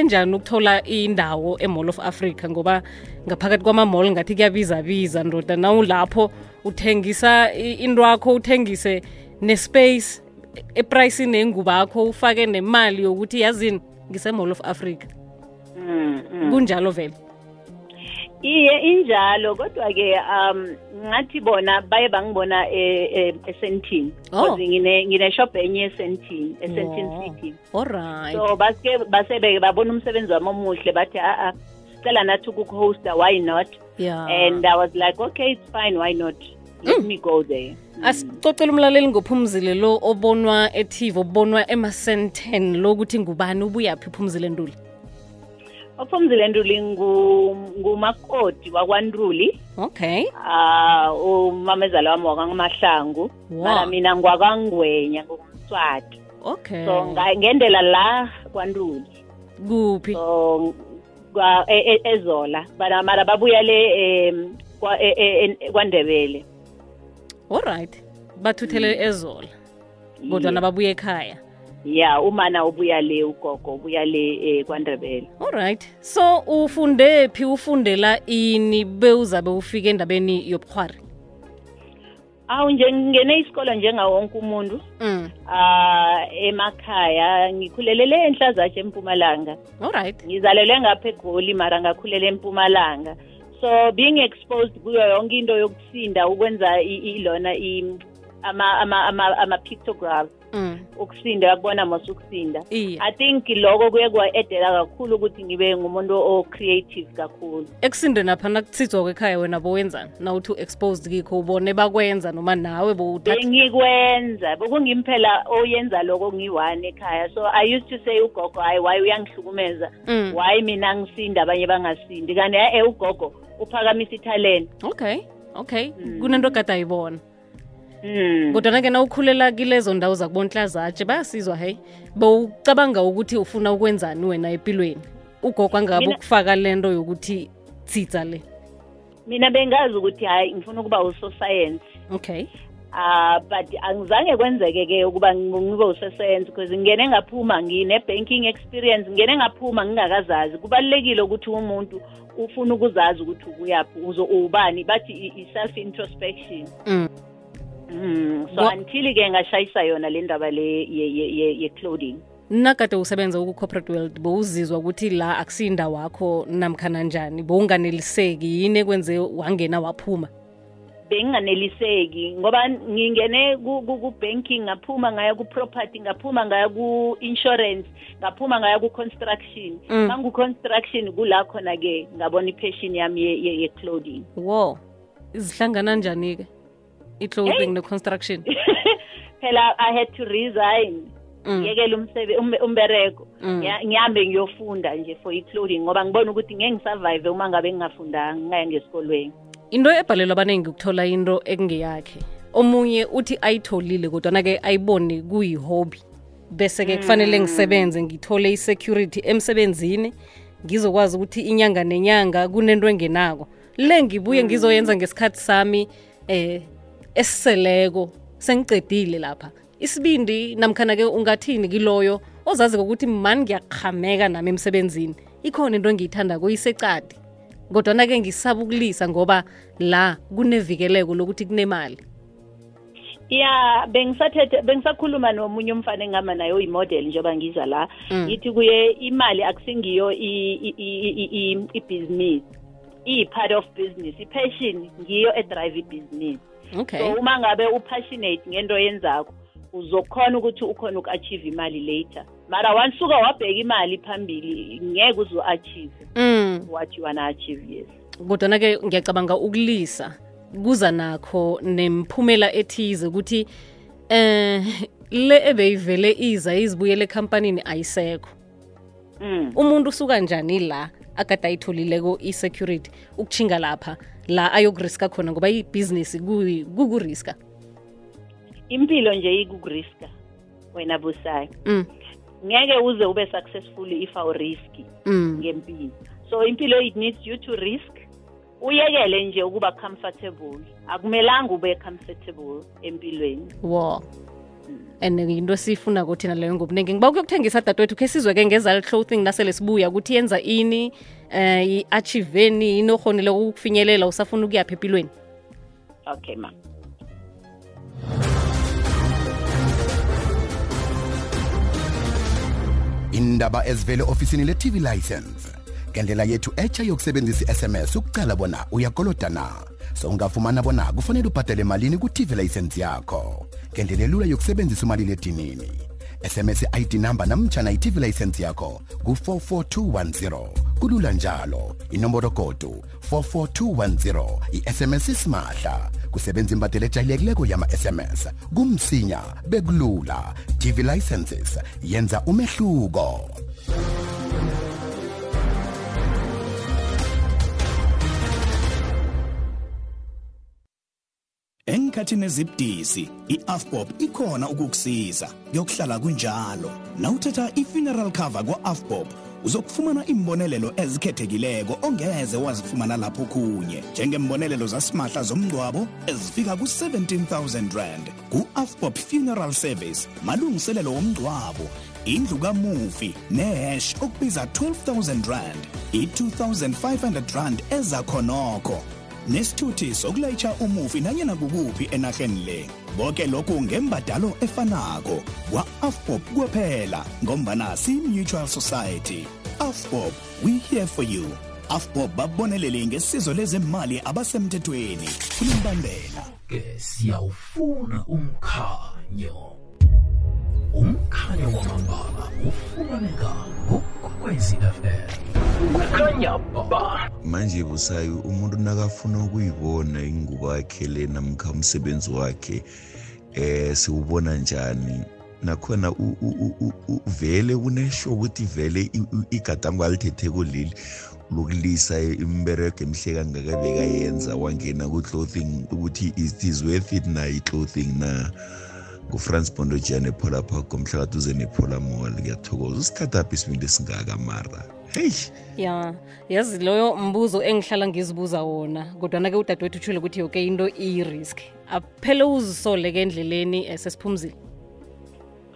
enjani ukuthola indawo e-mall of africa? Ngoba ngaphakathi kwama-mall ngathi kuyabiza-biza ndoda nawulapho uthengisa i- into yakho uthengise nespace epricini yengubo yakho ufake nemali yokuthi yazini ngise-mall of africa. Mm, mm. kunjalo vele iye injalo kodwa-ke um ngathi bona baye bangibona e- e- esentini Oh. because ngine ngine shop enye esentini esentini Wow. city. Alright so basike basebe babona umsebenzi wami omuhle bathi a-a sicela nathi ukukuhosta why not? Yeah. And i was like okay it's fine why not? Let me go there. Asicocela umlaleli ngophumzile lo obonwa etv obonwa emasenten lokuthi ngubani ubuyaphi uphumzile nduli ophumzile nduli ngu- ngumakoti wakwandruli okay. Ah umamezala wami wakwamahlangu. Wow. mara mina ngwakwangwenya ngumswati okay. So ngendlela la kwanduli. Kuphi? So e- e- ezola. Bara- mara babuya le e- kwandebele. Alright bathuthele ezola kodwana babuye ekhaya. Ya umana ubuya le ugogo ubuya le eh, kwandebele. Allright so ufunde phi ufundela ini bewuzabe ufike endabeni yobukhwari? Awu nje ngingene isikolo njengawonke umuntu. Mm. uh, emakhaya ngikhulelele enhlazatshe empumalanga. Allright ngizalelwe ngapha egoli mara ngakhulela empumalanga. So being exposed kuyo yonke into yokusinda ukwenza ilona i- ama ama ama ama pictographs mm. ukusinda yakubona mos ukusinda. I think lokho kuye kwa-edela kakhulu ukuthi ngibe ngumuntu o-creative kakhulu. Ekusindeni apha nakuthithwa kwekhaya wena bowenzani? Nawuthi u-exposed kikho ubone bakwenza noma nawe bengikwenza. Bekungimphela oyenza lokho ngiyi-one ekhaya. So i used to say ugogo hayi why uyangihlukumeza? Mm. why mina ngisinde abanye bangasindi? Kanti e ugogo uphakamisa ithalente okay okay. Kunento kade ayibona Mm. kodwana-ke na ukhulela kilezo ndawo zakubonhlazatshe bayasizwa hey bowucabanga ukuthi ufuna ukwenzani wena empilweni ugogo angabe Mina- ukufaka lento yokuthi tsitsa le. Mina bengazi ukuthi hayi ngifuna ukuba usosayensi. Okay. Ah but angizange kwenzeke-ke ukuba ngi- ngibe usesayensi because ngingene ngaphuma ngine-banking experience ngingene ngaphuma ngingakazazi. Kubalulekile ukuthi umuntu ufuna ukuzazi ukuthi ubuyaphi uzo ubani bathi i- i-self introspection mm. Mm, so Wa- until-ke ngashayisa yona le ndaba le ye- ye- ye- ye-clothing nakade usebenza ku-corporate world bowuzizwa ukuthi la akusiyindawo wakho namkhana njani bowunganeliseki yini ekwenze wangena waphuma? Benginganeliseki ngoba ngingene ku- ku- ku-banking ngaphuma ngaya ku-property ngaphuma ngaya ku-insurance ngaphuma ngaya ku-construction. Mm. mangu-construction kula khona-ke ngabona i-passion yami ye- ye- ye-clothing wo izihlangana njani-ke? I-clothing ne-construction phela i had to resign. Mm. umsebe- umbe- umbereko Mm. Ngihambe ngiyofunda nje for i-clothing ngoba ngibona ukuthi ngeke ngisurvive uma ngabe ngingafundanga ngingaya ngesikolweni. Into ebhalelwa abaningi ukuthola into ekungeyakhe. Omunye uthi ayitholile kodwana-ke ayibone kuyi-hobby. Bese-ke kufanele ngisebenze ngithole i-security emsebenzini ngizokwazi ukuthi inyanga nenyanga kunento engenako. Le ngibuye ngizoyenza ngesikhathi sami eh esiseleko sengicedile lapha. Isibindi namkhana-ke ungathini kiloyo ozazi kokuthi mani ngiyaqhameka nami emsebenzini. Ikhona into engiyithandako isecadi kodwana-ke ngisaba ukulisa ngoba la kunevikeleko lokuthi kunemali. Ya bengisathethe bengisakhuluma nomunye umfana engihamba naye oyimodel njengoba ngiza la. Mm. ngithi kuye imali akusingiyo ibhizinisi iyi-part of business i-passion ngiyo edrive ibhizinisi okay. So uma ngabe upassionate ngento oyenzakho uzokhona ukuthi ukhona uku-achieve imali later. Mara wansuka wabheka imali phambili ngeke uze u-achieve mm. what you wanna achieve yes. Kodwana-ke ngiyacabanga ukulisa kuza nakho nemphumela ethize ukuthi eh le ebeyivele iza izibuyele ekhampanini ayisekho. Mm. umuntu usuka njani la akade ayitholileko i-security ukuchinga lapha? La ayokuriska khona ngoba ibhizinisi kukuriska. Impilo nje ikukuriska wena busayo mm. ngeke uze ube successful if awuriski mm. ngempilo. So impilo it needs you to risk. Uyekele nje ukuba comfortable. Akumelanga ube comfortable empilweni. Wo. And into esiyifuna-ko thina leyo ngobunengi ngiba ukuyokuthengisa dadewethu khe sizwe-ke ngezali clothing nasele sibuya ukuthi yenza ini um i-achiveni yini okhonile ukufinyelela usafuna ukuyaphi empilweni okay ma indaba ezivele ofisini le-tv license. Ngendlela yethu etsha yokusebenzisa i-sms ukucala bona uyakoloda na. So ungafumana bona kufanele ubhadele malini ku-tv license yakho. Ngendlela elula yokusebenzisa umaliledinini sms i-id number namtshana i-tv license yakho ku-44210 kulula njalo. Inomboro kodu 44210 i-sms isimahla. Kusebenza imbadelo ejayelekileko yama-sms kumsinya bekulula. Tv licenses yenza umehluko. Enkhathini ezibudisi, iAfpop ikhona ukukusiza. Kuyokuhlala kunjalo. Nawuthatha ifuneral cover kwaAfpop, uzokufumana imbonelelo ezikhethekileko ongeze wazifumana lapho kunye. Njengembonelelo zasimahla zomngcwabo ezifika ku17000 rand. KuAfpop Funeral Service, malungiselelo womngcwabo, indlu kamufi nehash okubiza 12000 rand, i2500 rand ezakhonokho. Nesithuthi sokulayitsha umufi nanyana kukuphi enaheni le. Bonke lokhu ngembadalo efanako kwa-afpop kuphela ngombana siyi-mutual society. Afpop we here for you. Afpop babonelele ngesizo lezemali abasemthethweni. Kulimbandela ke siyawufuna umkhanyo. Umkhanyo wamambala ufumaneka ngokwekwezi fm manje busayi umuntu nakafuna ukuyibona ingubo yakhe le namkha umsebenzi wakhe eh siwubona njani? Nakhona vele kunesho ukuthi vele igadango alithetheko leli lokulisa imbereko emihle kangaka bekayenza wangena ku-clothing ukuthi it is worth it na i-clothing na? Ngufrance bondojian ephola park ngomhla kaduze nephola mall. Ngiyathokoza. Usikhathaphi isibili esingaka mara heyi ya yazi loyo mbuzo engihlala ngizibuza wona kodwana-ke udadewethu utshile ukuthi yoke into iyi-risk aphele uzisole-ke endleleni um sesiphumzile.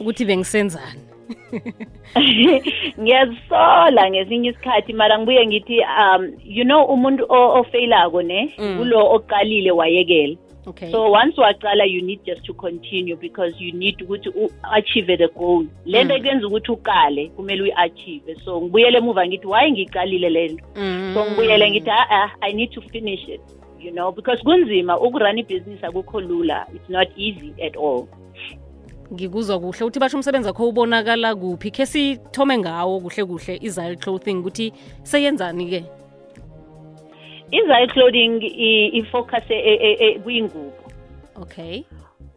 Ukuthi bengisenzani? Ngiyazisola ngesinye isikhathi mara ngibuye ngithi um you know umuntu o- ofeyilako ne? Kulo oqalile wayekela okay. So once waqala you need just to continue because you need ukuthi u-achieve the goal. Le nto kuyenza ukuthi uqale kumele uyi-achieve so ngibuyele emuva ngithi why ngiyiqalile le nto? Mm. so ngibuyele ngithi a i need to finish it you know because kunzima ukurun ibhizinisi akukho lula. It's not easy at all. Ngikuzwa kuhle. Ukuthi basho umsebenzi wakho ubonakala kuphi? Khe sithome ngawo kuhle kuhle izile clothing ukuthi seyenzani-ke? Izile clothing i- ifocus e- e- e- kwiyingubo okay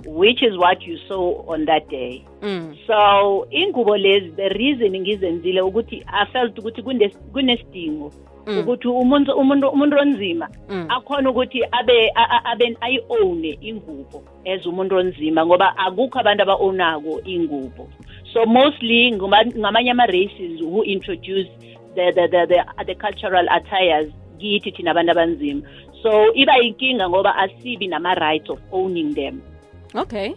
which is what you saw on that day mm. so ingubo lezi the reason ngizenzile ukuthi i felt ukuthi kunes- kunesidingo Mm. ukuthi umuntu umuntu umuntu onzima Mm. akhona ukuthi abe a- a- abe ayi-own ingubo as umuntu onzima ngoba akukho abantu aba-ownako ingubo so mostly ngama- ngamanye ama-races who introduce the, the, the, the, the cultural attires kithi thina abantu abanzima. So iba yinkinga ngoba asibi nama-rights of owning them. Okay.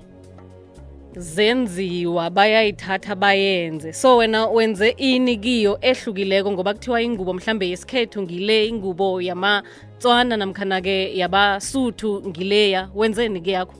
Zenziwa bayayithatha bayenze. So wena wenze ini kiyo ehlukileko ngoba kuthiwa ingubo mhlambe yesikhethu ngile ingubo yamatswana namkhana-ke yabasuthu ngileya wenzeni ke yakho?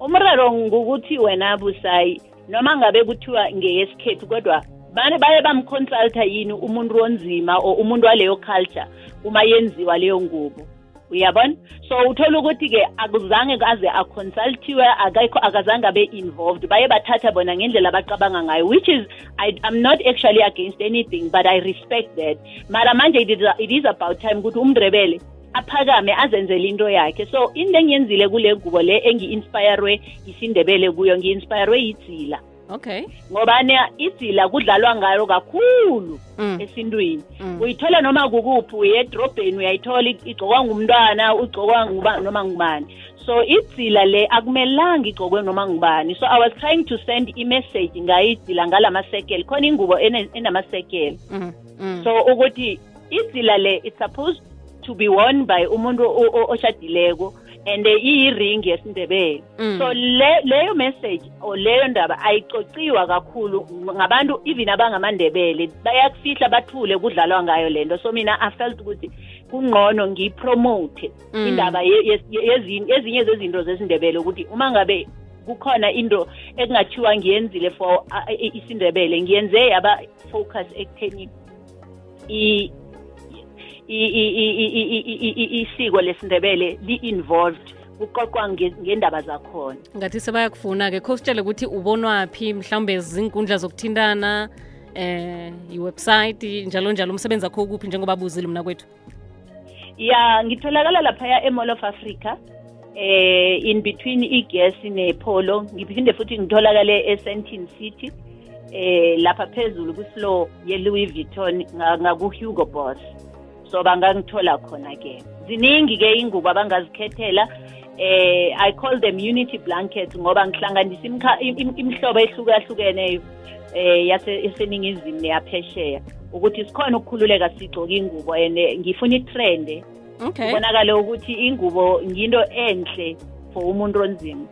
Umraro ngukuthi wena busayi noma ngabe kuthiwa ngeyesikhethu kodwa bane baye bamconsulta yini umuntu onzima or umuntu waleyo culture? Uma yenziwa leyo ngubo. Uyabona? So uthola ukuthi-ke akuzange kaze aconsultiwe akayikho akazange abe involved. Baye bathatha bona ngendlela abacabanga ngayo which is I, i'm not actually against anything but i respect that. Mara manje it is, it is about time ukuthi umndrebele aphakame azenzele into yakhe. So into engiyenzile kule ngubo le engi-inspirwe isindebele kuyo ngi-inspirwe yidzila okay ngoba ne- idzila kudlalwa ngayo kakhulu Mm. esintwini Mm. uyithola noma kukuphi uye edrobheni uyayithola igcokwa ngumntwana ugcokwa nguba- noma ngubani so idzila le akumelanga igcokwe noma ngubani so i was trying to send i-message ngayo idzila ngalamasekele khona ingubo enamasekele mm. Mm. so ukuthi idzila le it's supposed to be worn by umuntu o- o- oshadileko and iyi-ring yesindebele Mm. so le, leyo message or leyo ndaba ayicociwa kakhulu ngabantu even abangamandebele bayakufihla bathule kudlalwa ngayo lento so mina i felt ukuthi kungqono ngiyipromote Mm. indaba ezinye zezinto zesindebele ukuthi uma ngabe kukhona into ekungathiwa ngiyenzile for isindebele ngiyenze yaba focus ekutheni isiko lesindebele li-involved kuqoqwa nge- ngendaba zakhona. Ngathi sebayakufuna-ke kho sitshele ukuthi ubonwaphi mhlawumbe zinkundla zokuthintana eh iwebsite njalo njalo umsebenzi akho kuphi njengoba buzile mna kwethu? Ya ngitholakala laphaya e-mall of africa eh in between igesi nepolo. Ngiphinde futhi ngitholakale esentin city eh lapha phezulu kufloor ye-louis vuitton nga- ngaku-hugo boss. So bangangithola khona-ke ziningi-ke ingubo abangazikhethela eh i call them unity blankets ngoba ngihlanganisa imihlobo ehlukahlukeneyo eh yase eseningizimu neyaphesheya. Ukuthi sikhona ukukhululeka sigcoke ingubo and ngifuna itrend. Okay. Kubonakale ukuthi ingubo nginto enhle for umuntu onzima.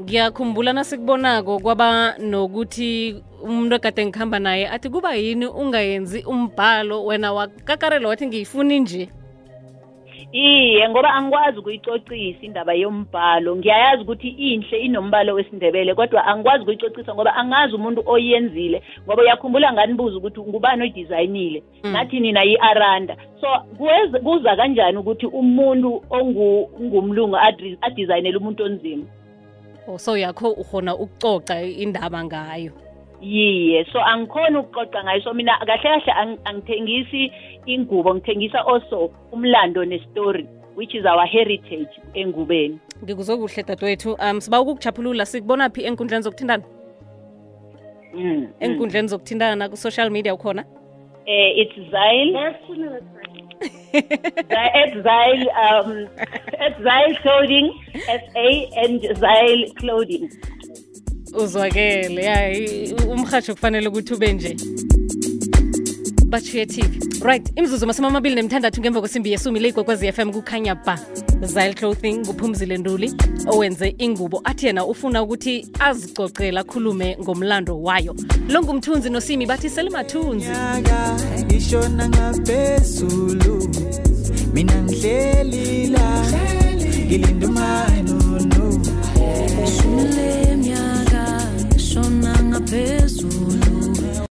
Ngiyakhumbula nasikubonako kwaba nokuthi umuntu egade ngihamba naye athi kuba yini ungayenzi umbhalo wena wakakarela wathi ngiyifuni nje iye ngoba angikwazi ukuyicocisa indaba yombhalo ngiyayazi ukuthi inhle inombhalo wesindebele kodwa angikwazi ukuyicocisa ngoba angazi umuntu oyenzile ngoba uyakhumbula nganibuza ukuthi ngubani oyidizayinile Mm. nathi nina yi-aranda so kuweza- kuza kanjani ukuthi umuntu ongu- ongumlungu adri- adizayinele umuntu onzima oh, so yakho ukhona ukucoca indaba ngayo yiye so angikhona ukuqoqa ngayo so mina kahle kahle ang- angithengisi ingubo ngithengisa also umlando nestory which is our heritage engubeni ngikuzwe kuhle dadewethu um siba ukukujaphulula sikubona phi enkundleni zokuthintana mm. mm. enkundleni zokuthintana ku-social media ukhona Eh, it's Zyle. Zyle, um, Zyle Clothing, SA, and Zile Clothing. uzwakele ya i- umrhatsho kufanele ukuthi ube nje. Batshiye tv right imzuzu masumi amabili nemthandathu ngemva kwesimbi yesumi le ikwekwezi fm kukhanya ba Zyle Clothing kuphumzile Nduli owenze ingubo athi yena ufuna ukuthi azicocela khulume ngomlando wayo. Lo ngumthunzi noSimi bathi selimathunzi. Ngishona ngaphezulu mina ngihleli la ngilinde umano no. Shumile mnyaka shona ngaphezulu